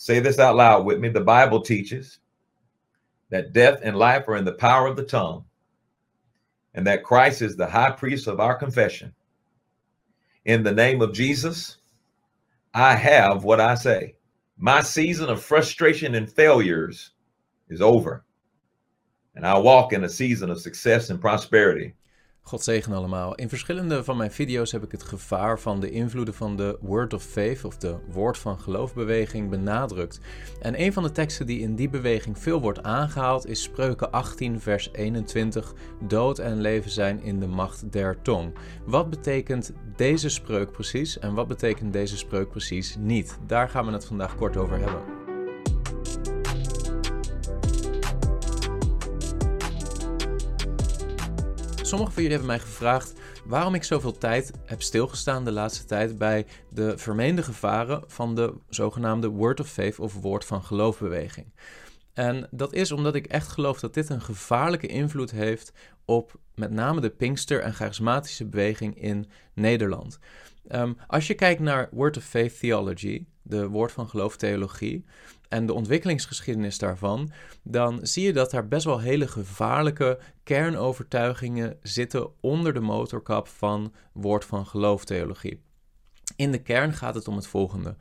Say this out loud with me. The Bible teaches that death and life are in the power of the tongue, and that Christ is the high priest of our confession. In the name of Jesus, I have what I say. My season of frustration and failures is over, and I walk in a season of success and prosperity. God zegen allemaal. In verschillende van mijn video's heb ik het gevaar van de invloeden van de Word of Faith of de Woord van Geloofbeweging benadrukt. En een van de teksten die in die beweging veel wordt aangehaald is Spreuken 18 vers 21. Dood en leven zijn in de macht der tong. Wat betekent deze spreuk precies en wat betekent deze spreuk precies niet? Daar gaan we het vandaag kort over hebben. Sommigen van jullie hebben mij gevraagd waarom ik zoveel tijd heb stilgestaan de laatste tijd bij de vermeende gevaren van de zogenaamde Word of Faith of Woord van Geloofbeweging. En dat is omdat ik echt geloof dat dit een gevaarlijke invloed heeft op met name de Pinkster en charismatische beweging in Nederland. Ehm, als je kijkt naar Word of Faith Theology, de Woord van Geloof Theologie, en de ontwikkelingsgeschiedenis daarvan, dan zie je dat daar best wel hele gevaarlijke kernovertuigingen zitten onder de motorkap van woord van gelooftheologie. In de kern gaat het om het volgende.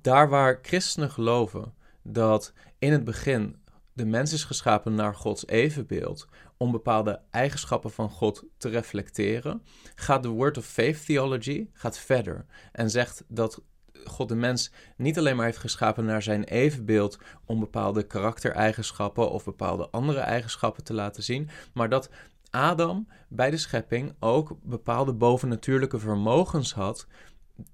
Daar waar christenen geloven dat in het begin de mens is geschapen naar Gods evenbeeld om bepaalde eigenschappen van God te reflecteren, gaat de Word of Faith Theology gaat verder en zegt dat God de mens niet alleen maar heeft geschapen naar zijn evenbeeld om bepaalde karaktereigenschappen of bepaalde andere eigenschappen te laten zien, maar dat Adam bij de schepping ook bepaalde bovennatuurlijke vermogens had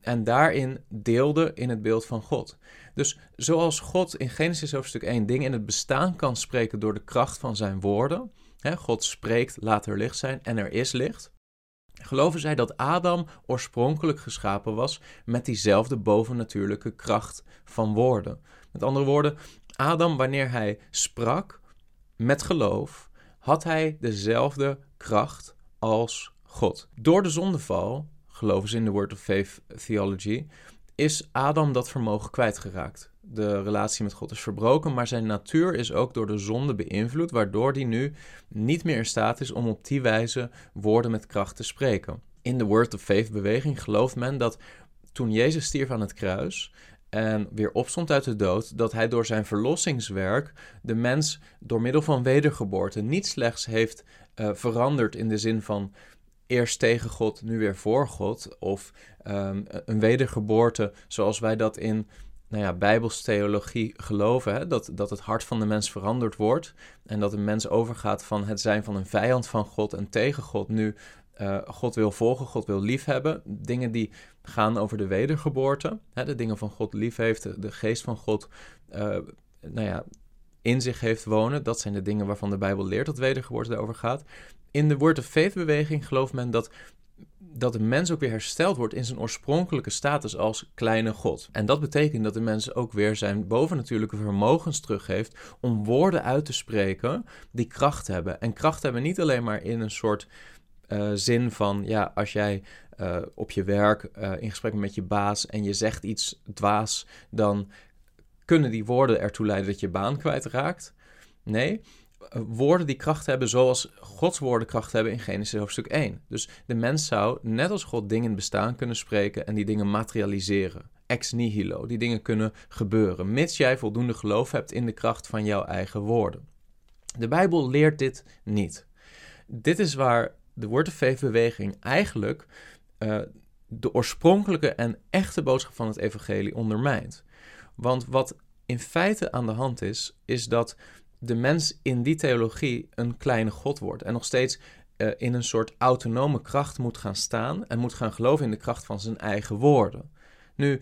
en daarin deelde in het beeld van God. Dus zoals God in Genesis hoofdstuk 1 dingen in het bestaan kan spreken door de kracht van zijn woorden, God spreekt, laat er licht zijn en er is licht, geloven zij dat Adam oorspronkelijk geschapen was met diezelfde bovennatuurlijke kracht van woorden. Met andere woorden, Adam, wanneer hij sprak met geloof, had hij dezelfde kracht als God. Door de zondeval, geloven ze in de Word of Faith Theology, is Adam dat vermogen kwijtgeraakt. De relatie met God is verbroken, maar zijn natuur is ook door de zonde beïnvloed, waardoor hij nu niet meer in staat is om op die wijze woorden met kracht te spreken. In de Word of Faith beweging gelooft men dat toen Jezus stierf aan het kruis en weer opstond uit de dood, dat hij door zijn verlossingswerk de mens door middel van wedergeboorte niet slechts heeft uh, veranderd in de zin van eerst tegen God, nu weer voor God. Of um, een wedergeboorte zoals wij dat in nou ja, bijbelstheologie geloven. Hè? Dat, dat het hart van de mens veranderd wordt. En dat een mens overgaat van het zijn van een vijand van God en tegen God. Nu uh, God wil volgen, God wil liefhebben. Dingen die gaan over de wedergeboorte. Hè? De dingen van God lief heeft, de, geest van God uh, nou ja, in zich heeft wonen. Dat zijn de dingen waarvan de Bijbel leert dat wedergeboorte over gaat. In de Word of Faith beweging gelooft men dat, dat de mens ook weer hersteld wordt in zijn oorspronkelijke status als kleine God. En dat betekent dat de mens ook weer zijn bovennatuurlijke vermogens teruggeeft om woorden uit te spreken die kracht hebben. En kracht hebben niet alleen maar in een soort uh, zin van, ja, als jij uh, op je werk uh, in gesprek met je baas en je zegt iets dwaas, dan kunnen die woorden ertoe leiden dat je baan kwijtraakt. Nee, woorden die kracht hebben zoals Gods woorden kracht hebben in Genesis hoofdstuk 1. Dus de mens zou, net als God, dingen bestaan kunnen spreken en die dingen materialiseren. Ex nihilo, die dingen kunnen gebeuren, mits jij voldoende geloof hebt in de kracht van jouw eigen woorden. De Bijbel leert dit niet. Dit is waar de Word of Faith beweging eigenlijk uh, de oorspronkelijke en echte boodschap van het evangelie ondermijnt. Want wat in feite aan de hand is, is dat de mens in die theologie een kleine god wordt en nog steeds uh, in een soort autonome kracht moet gaan staan en moet gaan geloven in de kracht van zijn eigen woorden. Nu,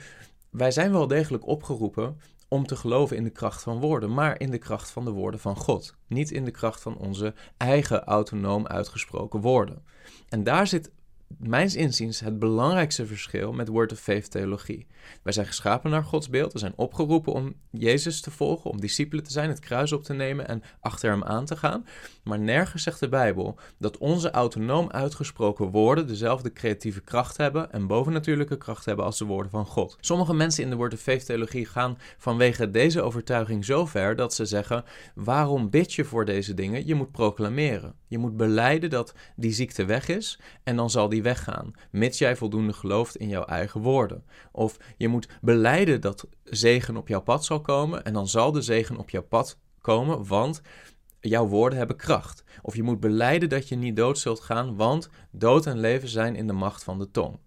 wij zijn wel degelijk opgeroepen om te geloven in de kracht van woorden, maar in de kracht van de woorden van God, niet in de kracht van onze eigen autonoom uitgesproken woorden. En daar zit mijns inziens het belangrijkste verschil met Word of Faith theologie. Wij zijn geschapen naar Gods beeld, we zijn opgeroepen om Jezus te volgen, om discipelen te zijn, het kruis op te nemen en achter hem aan te gaan. Maar nergens zegt de Bijbel dat onze autonoom uitgesproken woorden dezelfde creatieve kracht hebben en bovennatuurlijke kracht hebben als de woorden van God. Sommige mensen in de Word of Faith theologie gaan vanwege deze overtuiging zo ver dat ze zeggen: waarom bid je voor deze dingen? Je moet proclameren. Je moet beleiden dat die ziekte weg is en dan zal die weggaan, mits jij voldoende gelooft in jouw eigen woorden. Of je moet beleiden dat zegen op jouw pad zal komen en dan zal de zegen op jouw pad komen, want jouw woorden hebben kracht. Of je moet beleiden dat je niet dood zult gaan, want dood en leven zijn in de macht van de tong.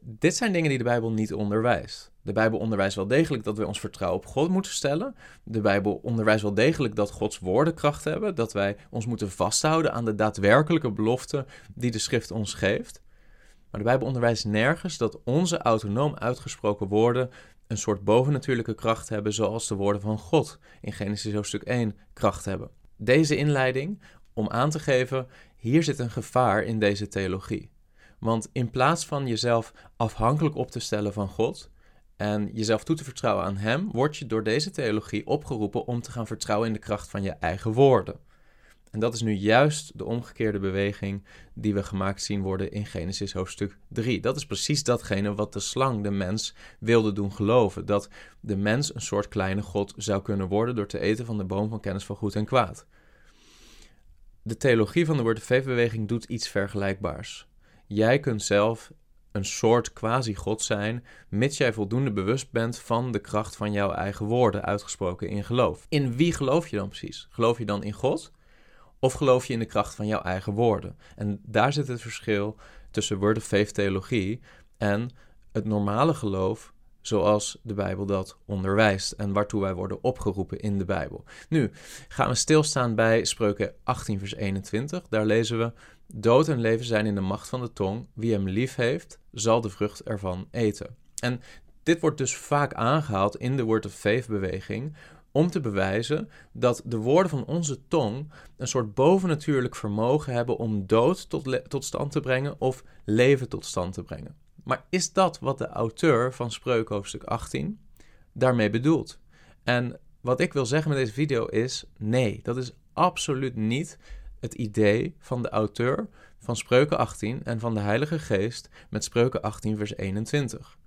Dit zijn dingen die de Bijbel niet onderwijst. De Bijbel onderwijst wel degelijk dat we ons vertrouwen op God moeten stellen. De Bijbel onderwijst wel degelijk dat Gods woorden kracht hebben, dat wij ons moeten vasthouden aan de daadwerkelijke beloften die de Schrift ons geeft. Maar de Bijbel onderwijst nergens dat onze autonoom uitgesproken woorden een soort bovennatuurlijke kracht hebben, zoals de woorden van God in Genesis hoofdstuk 1 kracht hebben. Deze inleiding om aan te geven, hier zit een gevaar in deze theologie. Want in plaats van jezelf afhankelijk op te stellen van God en jezelf toe te vertrouwen aan Hem, word je door deze theologie opgeroepen om te gaan vertrouwen in de kracht van je eigen woorden. En dat is nu juist de omgekeerde beweging die we gemaakt zien worden in Genesis hoofdstuk 3. Dat is precies datgene wat de slang de mens wilde doen geloven: dat de mens een soort kleine god zou kunnen worden door te eten van de boom van kennis van goed en kwaad. De theologie van de Word of Faith-beweging doet iets vergelijkbaars. Jij kunt zelf een soort quasi-god zijn, mits jij voldoende bewust bent van de kracht van jouw eigen woorden, uitgesproken in geloof. In wie geloof je dan precies? Geloof je dan in God? Of geloof je in de kracht van jouw eigen woorden? En daar zit het verschil tussen Word of Faith theologie en het normale geloof zoals de Bijbel dat onderwijst en waartoe wij worden opgeroepen in de Bijbel. Nu gaan we stilstaan bij Spreuken 18, vers 21. Daar lezen we: Dood en leven zijn in de macht van de tong. Wie hem lief heeft, zal de vrucht ervan eten. En dit wordt dus vaak aangehaald in de Word of Faith beweging om te bewijzen dat de woorden van onze tong een soort bovennatuurlijk vermogen hebben om dood tot, tot stand te brengen of leven tot stand te brengen. Maar is dat wat de auteur van Spreuk hoofdstuk 18 daarmee bedoelt? En wat ik wil zeggen met deze video is: nee, dat is absoluut niet het idee van de auteur van Spreuken 18 en van de Heilige Geest met Spreuken 18, vers 21.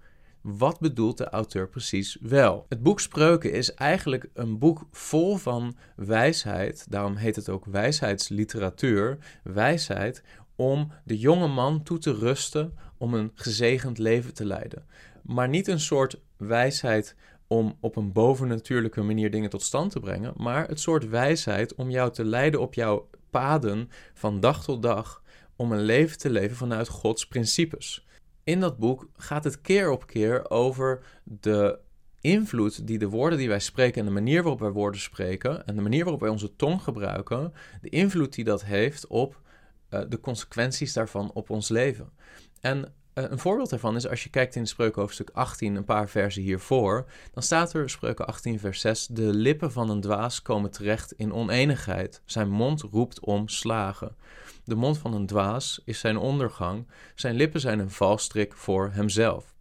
Wat bedoelt de auteur precies wel? Het boek Spreuken is eigenlijk een boek vol van wijsheid, daarom heet het ook wijsheidsliteratuur, wijsheid om de jonge man toe te rusten om een gezegend leven te leiden. Maar niet een soort wijsheid om op een bovennatuurlijke manier dingen tot stand te brengen, maar het soort wijsheid om jou te leiden op jouw paden van dag tot dag om een leven te leven vanuit Gods principes. In dat boek gaat het keer op keer over de invloed die de woorden die wij spreken en de manier waarop wij woorden spreken en de manier waarop wij onze tong gebruiken, de invloed die dat heeft op uh, de consequenties daarvan op ons leven. En een voorbeeld daarvan is als je kijkt in Spreuken hoofdstuk 18, een paar versen hiervoor, dan staat er Spreuken 18 vers 6, de lippen van een dwaas komen terecht in oneenigheid, zijn mond roept om slagen. De mond van een dwaas is zijn ondergang, zijn lippen zijn een valstrik voor hemzelf.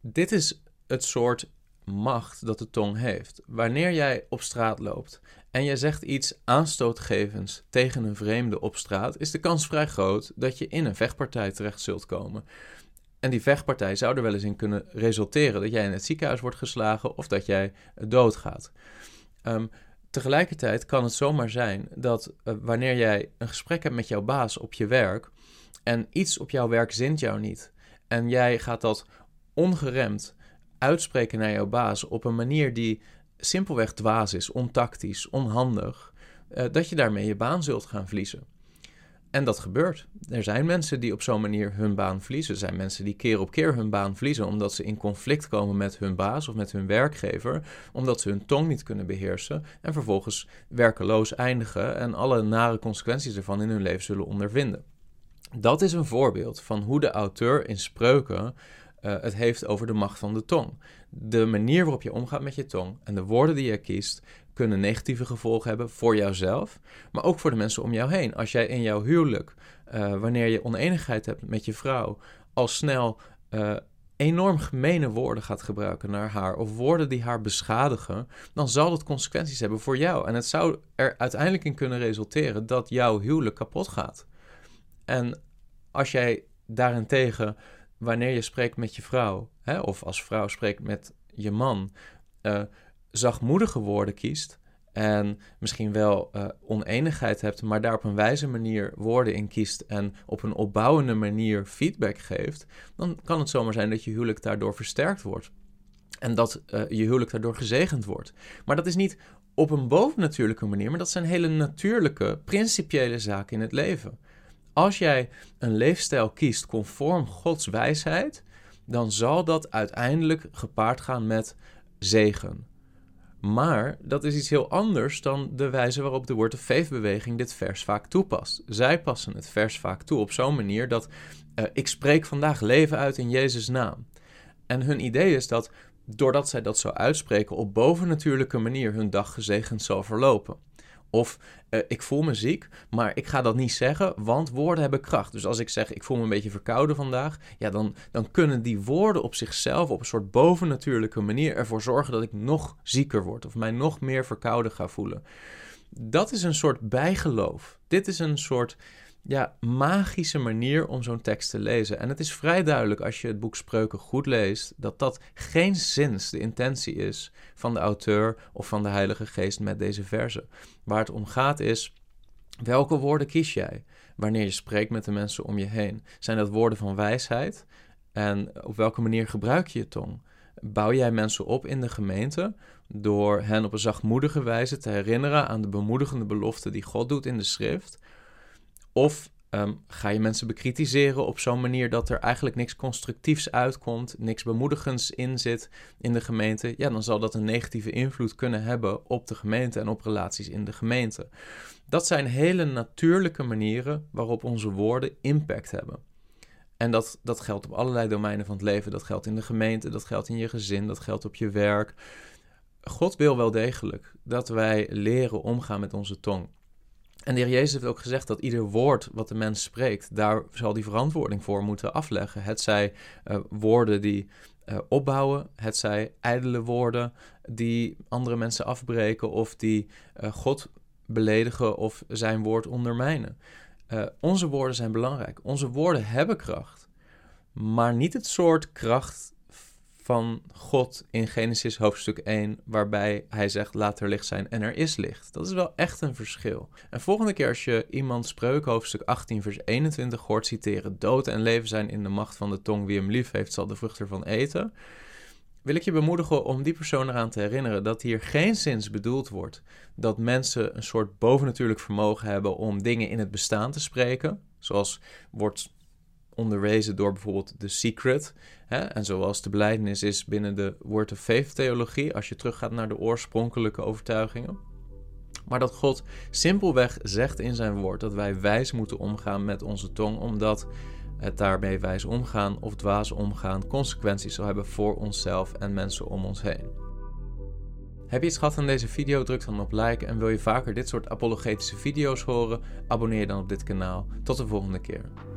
Dit is het soort macht dat de tong heeft. Wanneer jij op straat loopt en je zegt iets aanstootgevends tegen een vreemde op straat, is de kans vrij groot dat je in een vechtpartij terecht zult komen. En die vechtpartij zou er wel eens in kunnen resulteren dat jij in het ziekenhuis wordt geslagen of dat jij doodgaat. Um, tegelijkertijd kan het zomaar zijn dat uh, wanneer jij een gesprek hebt met jouw baas op je werk en iets op jouw werk zint jou niet en jij gaat dat ongeremd uitspreken naar jouw baas op een manier die simpelweg dwaas is, ontactisch, onhandig, uh, dat je daarmee je baan zult gaan verliezen. En dat gebeurt. Er zijn mensen die op zo'n manier hun baan verliezen. Er zijn mensen die keer op keer hun baan verliezen omdat ze in conflict komen met hun baas of met hun werkgever, omdat ze hun tong niet kunnen beheersen en vervolgens werkeloos eindigen en alle nare consequenties ervan in hun leven zullen ondervinden. Dat is een voorbeeld van hoe de auteur in spreuken uh, het heeft over de macht van de tong. De manier waarop je omgaat met je tong en de woorden die je kiest kunnen negatieve gevolgen hebben voor jouzelf, maar ook voor de mensen om jou heen. Als jij in jouw huwelijk, uh, wanneer je oneenigheid hebt met je vrouw, al snel uh, enorm gemene woorden gaat gebruiken naar haar of woorden die haar beschadigen, dan zal dat consequenties hebben voor jou. En het zou er uiteindelijk in kunnen resulteren dat jouw huwelijk kapot gaat. En als jij daarentegen, wanneer je spreekt met je vrouw, hè, of als vrouw spreekt met je man, uh, zachtmoedige woorden kiest, en misschien wel uh, oneenigheid hebt, maar daar op een wijze manier woorden in kiest en op een opbouwende manier feedback geeft, dan kan het zomaar zijn dat je huwelijk daardoor versterkt wordt. En dat uh, je huwelijk daardoor gezegend wordt. Maar dat is niet op een bovennatuurlijke manier, maar dat zijn hele natuurlijke, principiële zaken in het leven. Als jij een leefstijl kiest conform Gods wijsheid, dan zal dat uiteindelijk gepaard gaan met zegen. Maar dat is iets heel anders dan de wijze waarop de Word of Faith beweging dit vers vaak toepast. Zij passen het vers vaak toe op zo'n manier dat uh, ik spreek vandaag leven uit in Jezus' naam. En hun idee is dat doordat zij dat zo uitspreken op bovennatuurlijke manier hun dag gezegend zal verlopen. Of uh, ik voel me ziek, maar ik ga dat niet zeggen, want woorden hebben kracht. Dus als ik zeg ik voel me een beetje verkouden vandaag, ja, dan, dan kunnen die woorden op zichzelf op een soort bovennatuurlijke manier ervoor zorgen dat ik nog zieker word of mij nog meer verkouden ga voelen. Dat is een soort bijgeloof. Dit is een soort ja, magische manier om zo'n tekst te lezen. En het is vrij duidelijk als je het boek Spreuken goed leest, dat dat geen zins de intentie is van de auteur of van de Heilige Geest met deze verse. Waar het om gaat is, welke woorden kies jij wanneer je spreekt met de mensen om je heen? Zijn dat woorden van wijsheid? En op welke manier gebruik je je tong? Bouw jij mensen op in de gemeente door hen op een zachtmoedige wijze te herinneren aan de bemoedigende belofte die God doet in de schrift? Of um, ga je mensen bekritiseren op zo'n manier dat er eigenlijk niks constructiefs uitkomt, niks bemoedigends in zit in de gemeente, ja, dan zal dat een negatieve invloed kunnen hebben op de gemeente en op relaties in de gemeente. Dat zijn hele natuurlijke manieren waarop onze woorden impact hebben. En dat, dat geldt op allerlei domeinen van het leven. Dat geldt in de gemeente, dat geldt in je gezin, dat geldt op je werk. God wil wel degelijk dat wij leren omgaan met onze tong. En de heer Jezus heeft ook gezegd dat ieder woord wat de mens spreekt, daar zal die verantwoording voor moeten afleggen. Het zij uh, woorden die uh, opbouwen, het zij ijdele woorden die andere mensen afbreken of die uh, God beledigen of zijn woord ondermijnen. onze woorden zijn belangrijk. Onze woorden hebben kracht, maar niet het soort kracht van God in Genesis hoofdstuk 1, waarbij hij zegt: Laat er licht zijn en er is licht. Dat is wel echt een verschil. En volgende keer als je iemand spreuk hoofdstuk 18, vers 21 hoort citeren: Dood en leven zijn in de macht van de tong. Wie hem lief heeft, zal de vrucht ervan eten. Wil ik je bemoedigen om die persoon eraan te herinneren dat hier geen zins bedoeld wordt dat mensen een soort bovennatuurlijk vermogen hebben om dingen in het bestaan te spreken. Zoals wordt onderwezen door bijvoorbeeld The Secret. Hè? En zoals de beleidenis is binnen de Word of Faith theologie, als je teruggaat naar de oorspronkelijke overtuigingen. Maar dat God simpelweg zegt in zijn woord dat wij wijs moeten omgaan met onze tong, omdat het daarmee wijs omgaan of dwaas omgaan consequenties zal hebben voor onszelf en mensen om ons heen. Heb je iets gehad aan deze video? Druk dan op like en wil je vaker dit soort apologetische video's horen? Abonneer dan op dit kanaal. Tot de volgende keer.